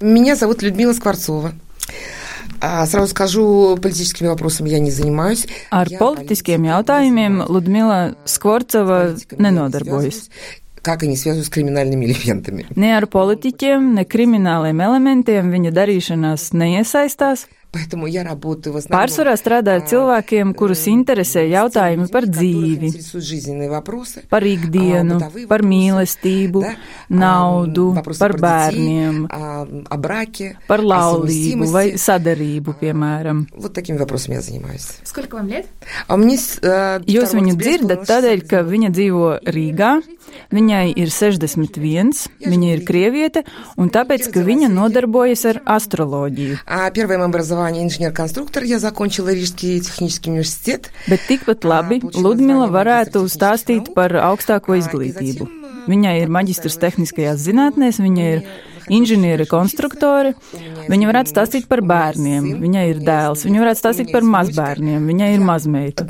Меня зовут Людмила Скворцова. Сразу скажу, политическими вопросами я не занимаюсь. Ar politiskiem jautājumiem Ludmila Skvorcova nenodarbojas. Как они связаны с криминальными элементами? Ne ar politiķiem, ne krimināliem elementiem viņa darīšanās neiesaistās. Pārsvarā strādā ar cilvēkiem, kurus interesē jautājumi par dzīvi, par ikdienu, par mīlestību, naudu, par bērniem, par laulību vai sadarību, piemēram. Jūs viņu dzirdat tādēļ, ka viņa dzīvo Rīgā, viņai ir 61, viņa ir krieviete, un tāpēc, ka viņa nodarbojas ar astroloģiju образование инженер-конструктор, я закончила Рижский технический университет. Bet tikpat labi Ludmila varētu stāstīt par augstāko izglītību. Viņai ir maģistrs tehniskajās zinātnēs, viņa ir inženieri, konstruktori. Viņa varētu stāstīt par bērniem, viņai ir dēls, viņa varētu stāstīt par mazbērniem, viņai ir mazmeita.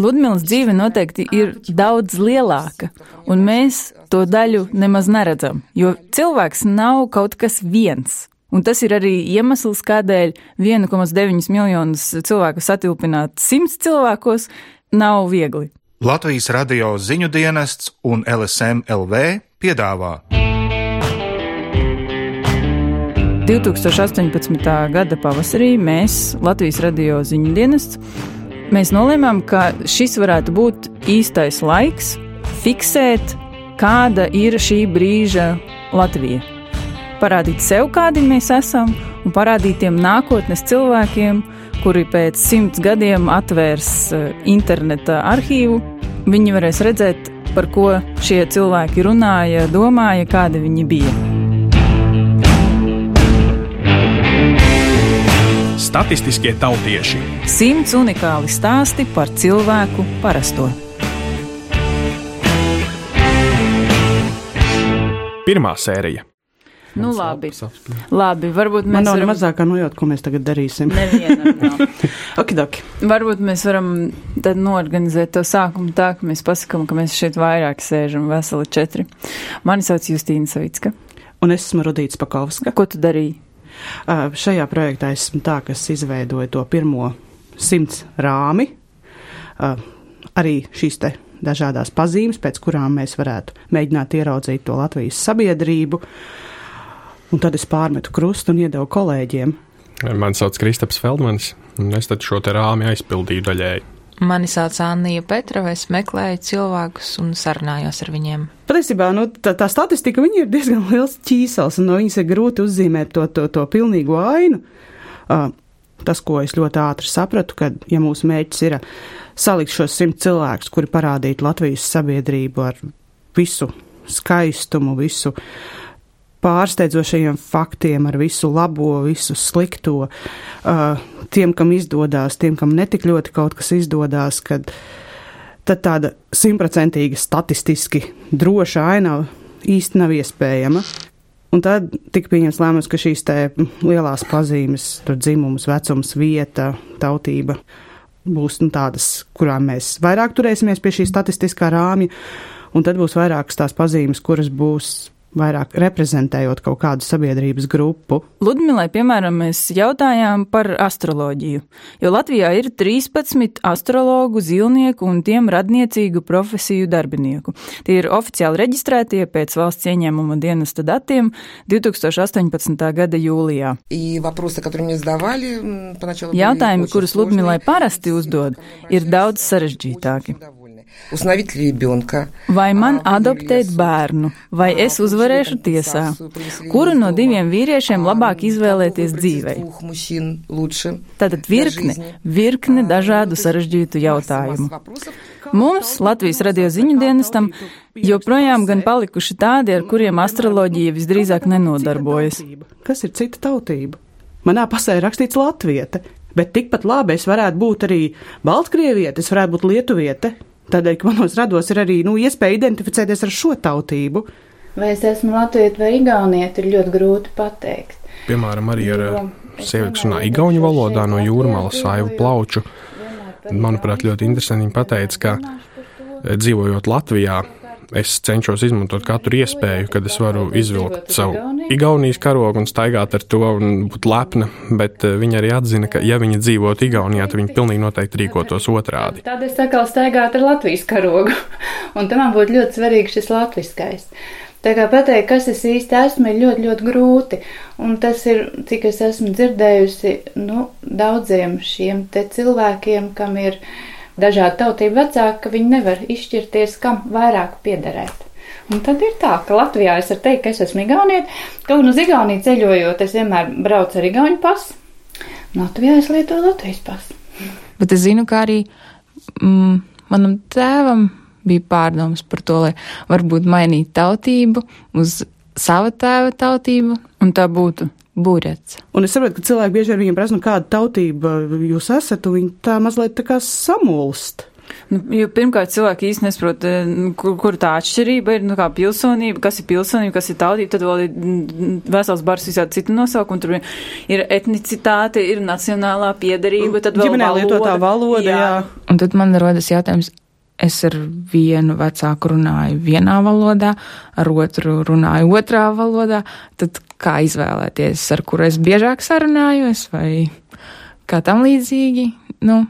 Ludmils dzīve noteikti ir daudz lielāka, un mēs to daļu nemaz neredzam, jo cilvēks nav kaut kas viens. Un tas ir arī iemesls, kādēļ 1,9 miljonus cilvēku satilpināt 100 cilvēkos nav viegli. Latvijas radio ziņu dienests un LSM LV piedāvā 2018. gada pavasarī mēs, Latvijas radio ziņu dienests, mēs nolēmām, ka šis varētu būt īstais laiks fiksēt, kāda ir šī brīža Latvija parādīt sev, kādi mēs esam, un parādīt tiem nākotnes cilvēkiem, kuri pēc simts gadiem atvērs eh, interneta arhīvu. Viņi varēs redzēt, par ko šie cilvēki runāja, domāja, kādi viņi bija. Statistiskie tautieši. Simts unikāli stāsti par cilvēku parasto. Pirmā sērija Nu, labi. labi, varbūt mēs. Man nav varam... mazākā nojauta, ko mēs tagad darīsim. Nevienam. Okidoki. Varbūt mēs varam tad norganizēt to sākumu tā, ka mēs pasakam, ka mēs šeit vairāk sēžam, veseli četri. Mani sauc Justīna Savicka. Un es esmu Rudīts Pakovska. Ko tu darīji? Uh, šajā projektā esmu tā, kas izveidoja to pirmo simts rāmi. Uh, arī šīs te dažādās pazīmes, pēc kurām mēs varētu mēģināt ieraudzīt to Latvijas sabiedrību. Uh, Un tad es pārmetu krustu un iedevu kolēģiem. Mani sauc Kristaps Feldmanis, un es šo te rāmi aizpildīju daļēji. Mani sauc Anna Petrova, es meklēju cilvēkus un sarunājos ar viņiem. Patiesībā nu, tā, tā statistika ir diezgan liels ķīsels, un no viņas ir grūti uzzīmēt to, to, to pilnīgo ainu. Uh, tas, ko es ļoti ātri sapratu, ka, ja mūsu mērķis ir salikt šos simt cilvēkus, kuri parādītu Latvijas sabiedrību ar visu skaistumu, visu uh, pārsteidzošajiem faktiem, ar visu labo, visu slikto, uh, tiem, kam izdodas, tiem, kam netik ļoti kaut kas izdodas, kad tāda simtprocentīga statistiski droša ainava īsti nav iespējama. Un tad tika pieņemts lēmums, ka šīs lielās pazīmes, dzimums, vecums, vieta, tautība būs nu, tādas, kurām mēs vairāk turēsimies pie šī statistiskā rāmja, un tad būs vairākas tās pazīmes, kuras būs vairāk reprezentējot kaut kādu sabiedrības grupu. Ludmilai, piemēram, mēs jautājām par astroloģiju, jo Latvijā ir 13 astrologu, zilnieku un tiem radniecīgu profesiju darbinieku. Tie ir oficiāli reģistrētie pēc valsts ieņēmuma dienesta datiem 2018. gada jūlijā. Jautājumi, kurus Ludmilai parasti uzdod, ir daudz sarežģītāki. Uzslavīt rībjonka. Vai man adoptēt bērnu, vai es uzvarēšu tiesā? Kuru no diviem vīriešiem labāk izvēlēties dzīvē? Tātad virkne, virkne dažādu sarežģītu jautājumu. Mums, Latvijas radio ziņu dienestam, joprojām gan palikuši tādi, ar kuriem astroloģija visdrīzāk nenodarbojas. Kas ir cita tautība? Manā pasē ir rakstīts latvieta, bet tikpat labi es varētu būt arī baltkrieviete, es varētu būt lietuviete. Tādēļ, ka manos rados ir arī nu, iespēja identificēties ar šo tautību. Vai es esmu latvieta vai igaunieta, ir ļoti grūti pateikt. Piemēram, arī ar sievieti, kas runā igauņu valodā no jūrmālas saivu plauču. Manuprāt, ļoti interesanti viņa pateica, ka eh, dzīvojot Latvijā, es cenšos izmantot katru iespēju, kad es varu izvilkt savu Igaunijas karogu un staigāt ar to un būt lepna, bet eh, viņa arī atzina, ka ja viņa dzīvotu Igaunijā, tad viņa pilnīgi noteikti rīkotos otrādi. Tad es atkal staigātu ar Latvijas karogu, un tam man būtu ļoti svarīgs šis latviskais. Tā kā pateikt, kas es īsti esmu, ir ļoti, ļoti grūti. Un tas ir, cik es esmu dzirdējusi, nu, daudziem šiem te cilvēkiem, kam ir dažādi tautību vecāki, ka viņi nevar izšķirties, kam vairāk piederēt. Un tad ir tā, ka Latvijā es varu teikt, ka es esmu Igauniet, kaut gan uz Igauniju ceļojot, es vienmēr braucu ar Igauņu pasu. Latvijā es lietoju Latvijas pasu. Bet es zinu, ka arī mm, manam tēvam bija pārdomas par to, lai varbūt mainīt tautību uz sava tēva tautību, un tā būtu būrets. Un es saprotu, ka cilvēki bieži vien viņiem prasa, nu, kāda tautība jūs esat, un viņi tā mazliet tā kā samulst. Nu, jo pirmkārt, cilvēki īsti nesaprot, eh, nu, kur, kur tā atšķirība ir, nu, kā pilsonība, kas ir pilsonība, kas ir tautība, tad vēl ir mm, vesels bars visādi citu nosaukumu, tur ir etnicitāte, ir nacionālā piedarība, tad vēl Ģimenē lietotā valoda, jā. jā. Un tad man rodas jautājums, es ar vienu vecāku runāju vienā valodā, ar otru runāju otrā valodā, tad kā izvēlēties, ar kuru es biežāk sarunājos vai kā tam līdzīgi? Nu,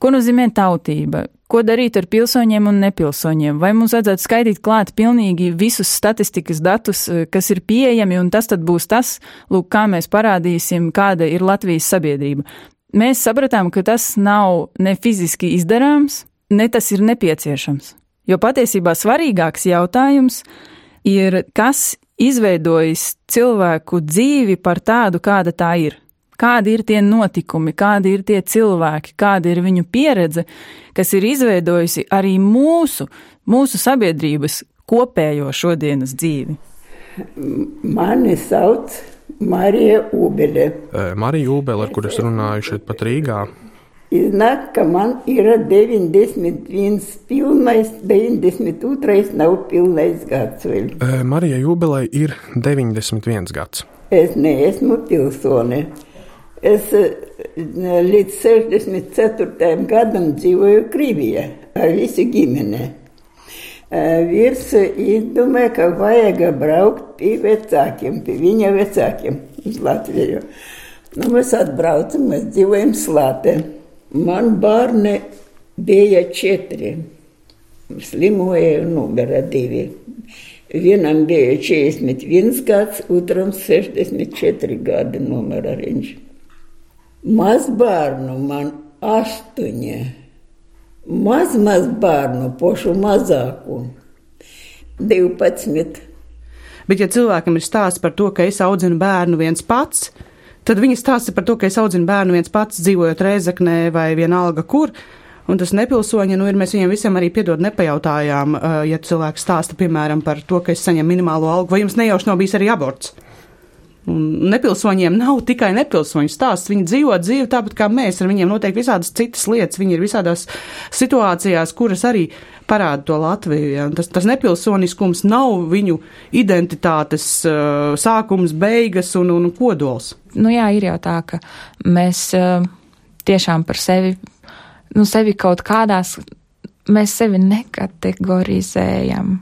Ko nozīmē tautība? Ko darīt ar pilsoņiem un nepilsoņiem? Vai mums vajadzētu skaitīt klāt pilnīgi visus statistikas datus, eh, kas ir pieejami, un tas tad būs tas, lūk, kā mēs parādīsim, kāda ir Latvijas sabiedrība. Mēs sapratām, ka tas nav ne fiziski izdarāms, ne tas ir nepieciešams. Jo patiesībā svarīgāks jautājums ir, kas izveidojis cilvēku dzīvi par tādu, kāda tā ir. Kādi ir tie notikumi, kādi ir tie cilvēki, kāda ir viņu pieredze, kas ir izveidojusi arī mūsu, mūsu sabiedrības kopējo šodienas dzīvi? Mani sauc Marija Ubele. Eh, Marija Ubele, ar kuru es runāju šeit pat Rīgā, Iznāk, ka man ir 91 pilnais, 92 nav pilnais gads vēl. Marijai Ubelai ir 91 gads. Es neesmu pilsone. Es eh, līdz 64. gadam dzīvoju Krievijā ar visu ģimeni. Vīrs izdomāja, ka vajag braukt pie vecākiem, pie viņa vecākiem uz Latviju. Nu, mēs atbraucam, mēs dzīvojam slāpē. Man bērni bija četri. Slimoja numura divi. Vienam bija 41 gads, otram 64 gadi numura viņš. Maz bērnu man astoņi. Maz, maz bērnu, pošu mazāku. 12. Bet, ja cilvēkam ir stāsts par to, ka es audzinu bērnu viens pats, tad viņi stāsta par to, ka es audzinu bērnu viens pats, dzīvojot Reizeknē vai vienalga kur. Un tas nepilsoņi, nu, ir mēs viņiem visiem arī piedod nepajautājām, uh, ja cilvēks stāsta, piemēram, par to, ka es saņemu minimālo algu, vai jums nejauši nav bijis arī aborts. Nepilsoņiem nav tikai nepilsoņu stāsts. Viņi dzīvo dzīvi tāpat kā mēs. Ar viņiem notiek visādas citas lietas. Viņi ir visādās situācijās, kuras arī parāda to Latviju. Ja? Tas, tas nepilsoniskums nav viņu identitātes uh, sākums, beigas un, un kodols. Nu jā, ir jau tā, ka mēs uh, tiešām par sevi, nu sevi kaut kādās, mēs sevi nekategorizējam.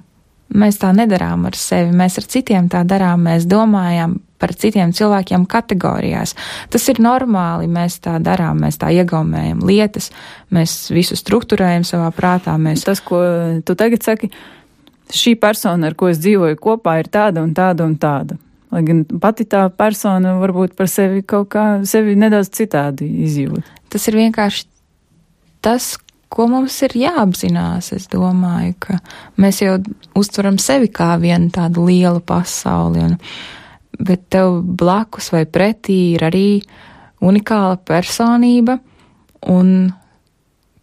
Mēs tā nedarām ar sevi, mēs ar citiem tā darām, mēs domājam par citiem cilvēkiem kategorijās. Tas ir normāli, mēs tā darām, mēs tā iegaumējam lietas, mēs visu struktūrējam savā prātā. Mēs... Tas, ko tu tagad saki, šī persona, ar ko es dzīvoju kopā, ir tāda un tāda un tāda. Lai gan pati tā persona varbūt par sevi kaut kā sevi nedaudz citādi izjūt. Tas ir vienkārši tas, ko mums ir jāapzinās. Es domāju, ka mēs jau uztveram sevi kā vienu tādu lielu pasauli, un, bet tev blakus vai pretī ir arī unikāla personība, un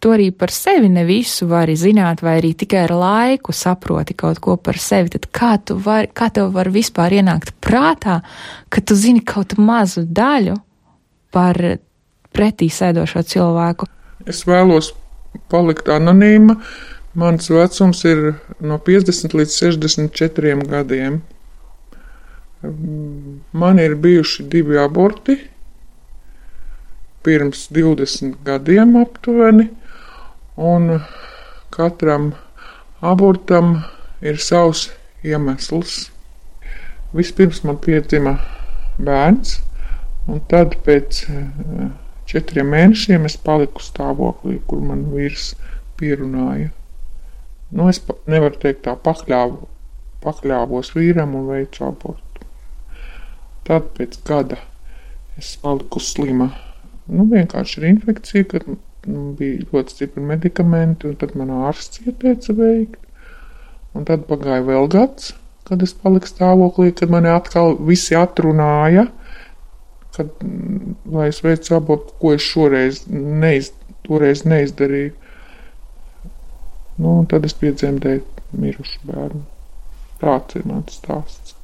tu arī par sevi ne visu vari zināt, vai arī tikai ar laiku saproti kaut ko par sevi, tad kā, tu vari, kā tev var vispār ienākt prātā, ka tu zini kaut mazu daļu par pretī sēdošo cilvēku? Es vēlos palikt anonīma. Mans vecums ir no 50 līdz 64 gadiem. Man ir bijuši divi aborti pirms 20 gadiem aptuveni, un katram abortam ir savs iemesls. Vispirms man piedzima bērns, un tad pēc uh, četriem mēnešiem es paliku stāvoklī, kur man vīrs pierunāja. Nu, es nevaru teikt tā pakļāvu, pakļāvos vīram un veicu abortu. Tad pēc gada es paliku slima. Nu, vienkārši ir infekcija, kad nu, bija ļoti stipri medikamenti, un tad man ārsts ieteica veikt. Un tad pagāja vēl gads, kad es paliku stāvoklī, kad mani atkal visi atrunāja, kad, lai es veicu abortu, ko es šoreiz neiz, neizdarīju. Nu, tad es piedzemdēju mirušu bērnu. Tāds ir mans stāsts.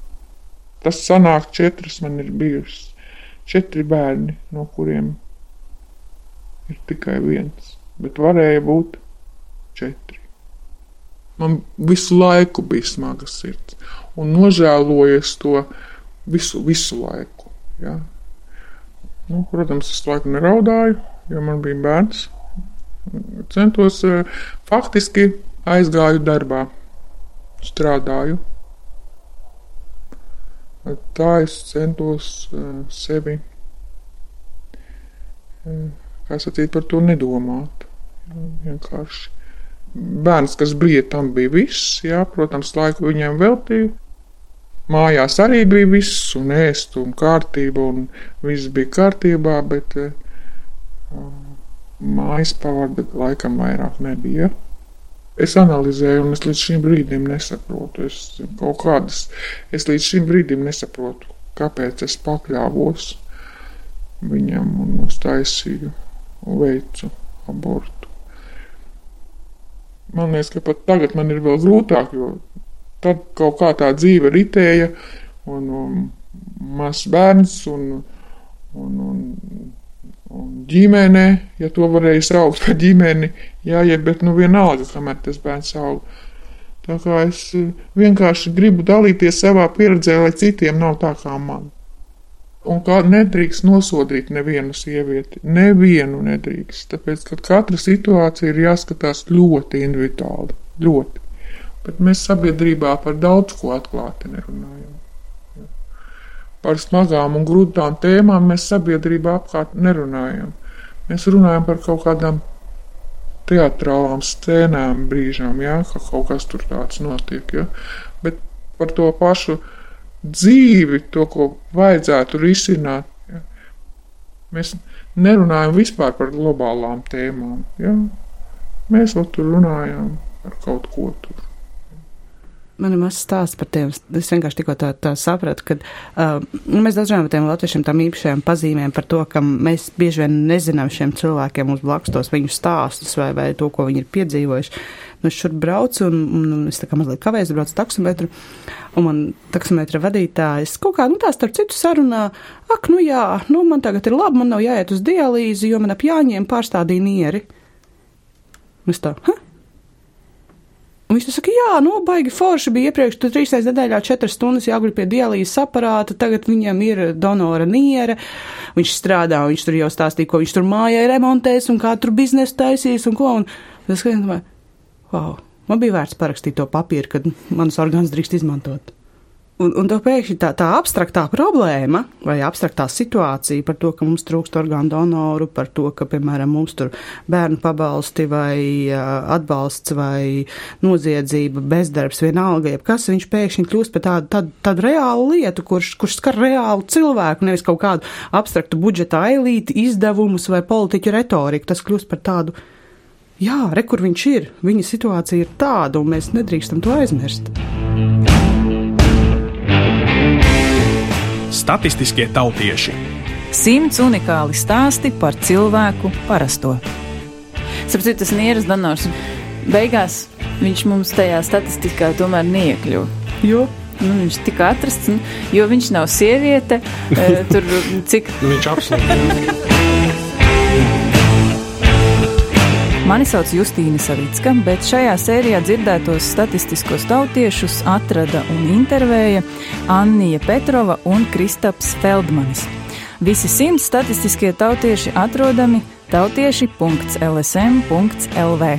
Tas sanāk četras man ir bijušas. Četri bērni, no kuriem ir tikai viens, bet varēja būt četri. Man visu laiku bija smaga sirds, un nožēlojies to visu, visu laiku. Ja? Nu, protams, es laiku neraudāju, jo man bija bērns. Centos, eh, faktiski aizgāju darbā, strādāju. Tā es centos eh, sevi eh, kā sacīt, par to nedomāt. Vienkārši bērns, kas bija, tam bija viss, jā, protams, laiku viņiem veltīja. Mājās arī bija viss, un ēst, un kārtība, un viss bija kārtībā, bet uh, mājas pavada laikam vairāk nebija. Es analizēju, un es līdz šim brīdim nesaprotu. Es kādas, es līdz šim brīdim nesaprotu, kāpēc es pakļāvos viņam un uztaisīju veicu abortu. Man liekas, ka pat tagad man ir vēl grūtāk, jo tad kaut kā tā dzīve ritēja, un, un mazs bērns, un, un, un, un ģimene, ja to varēja saukt par ģimeni, jāiet, bet nu vienalga, kamēr tas bērns aug. Tā kā es vienkārši gribu dalīties savā pieredzē, lai citiem nav tā kā man. Un kā nedrīkst nosodīt nevienu sievieti, nevienu nedrīkst, tāpēc, ka katra situācija ir jāskatās ļoti individuāli, ļoti. Bet mēs sabiedrībā par daudz ko atklāti nerunājam. Par smagām un grūtām tēmām mēs sabiedrībā apkārt nerunājam. Mēs runājam par kaut kādām teatrālām scēnām brīžām, jā, ka kaut kas tur tāds notiek, jā. Bet par to pašu dzīvi, to, ko vajadzētu risināt. Ja. Mēs nerunājam vispār par globālām tēmām. Ja. Mēs vēl tur runājam par kaut ko tur. Man ir mazs stāsts par tiem. Es vienkārši tikko tā, tā sapratu, ka uh, mēs daudz runājam par tiem latviešiem, tām īpašajām pazīmēm, par to, ka mēs bieži vien nezinām šiem cilvēkiem uz blakus tos viņu stāstus vai, vai to, ko viņi ir piedzīvojuši. Nu, es šur braucu un, un, es tā kā mazliet kavējos, braucu taksometru, un man taksometra vadītājs kaut kā, nu tā starp citu sarunā, ak, nu jā, nu man tagad ir labi, man nav jāiet uz dialīzi, jo man ap jāņiem pārstādīja nieri. Es tā, ha? Un viņš saka, jā, nu, baigi forši bija iepriekš, tur trīs reizes nedēļā četras stundas jāguļ pie dialīzes aparāta, tagad viņam ir donora niere, viņš strādā, viņš tur jau stāstīja, ko viņš tur mājai remontēs un kā tur biznesu taisīs un ko, un es domāju, wow, man bija vērts parakstīt to papīru, kad manas orgāns drīkst izmantot. Un, un to pēkšņi tā, tā abstraktā problēma vai abstraktā situācija par to, ka mums trūkst orgānu donoru, par to, ka, piemēram, mums tur bērnu pabalsti vai atbalsts vai noziedzība, bezdarbs, vienalga, jeb kas, viņš pēkšņi kļūst par tādu, tādu, tādu reālu lietu, kurš, kurš skar reālu cilvēku, nevis kaut kādu abstraktu budžeta ailīti, izdevumus vai politiķu retoriku. Tas kļūst par tādu, jā, re, kur viņš ir, viņa situācija ir tāda, un mēs nedrīkstam to aizmirst. Statistiskie tautieši. Simts unikāli stāsti par cilvēku parasto. Sapratu, tas nieras donors. Beigās viņš mums tajā statistikā tomēr neiekļuva. Jo nu, viņš tika atrasts, jo viņš nav sieviete. tur cik viņš apslēdz. Mani sauc Justīna Savicka, bet šajā sērijā dzirdētos statistiskos tautiešus atrada un intervēja Annija Petrova un Kristaps Feldmanis. Visi simts statistiskie tautieši atrodami tautieši.lsm.lv.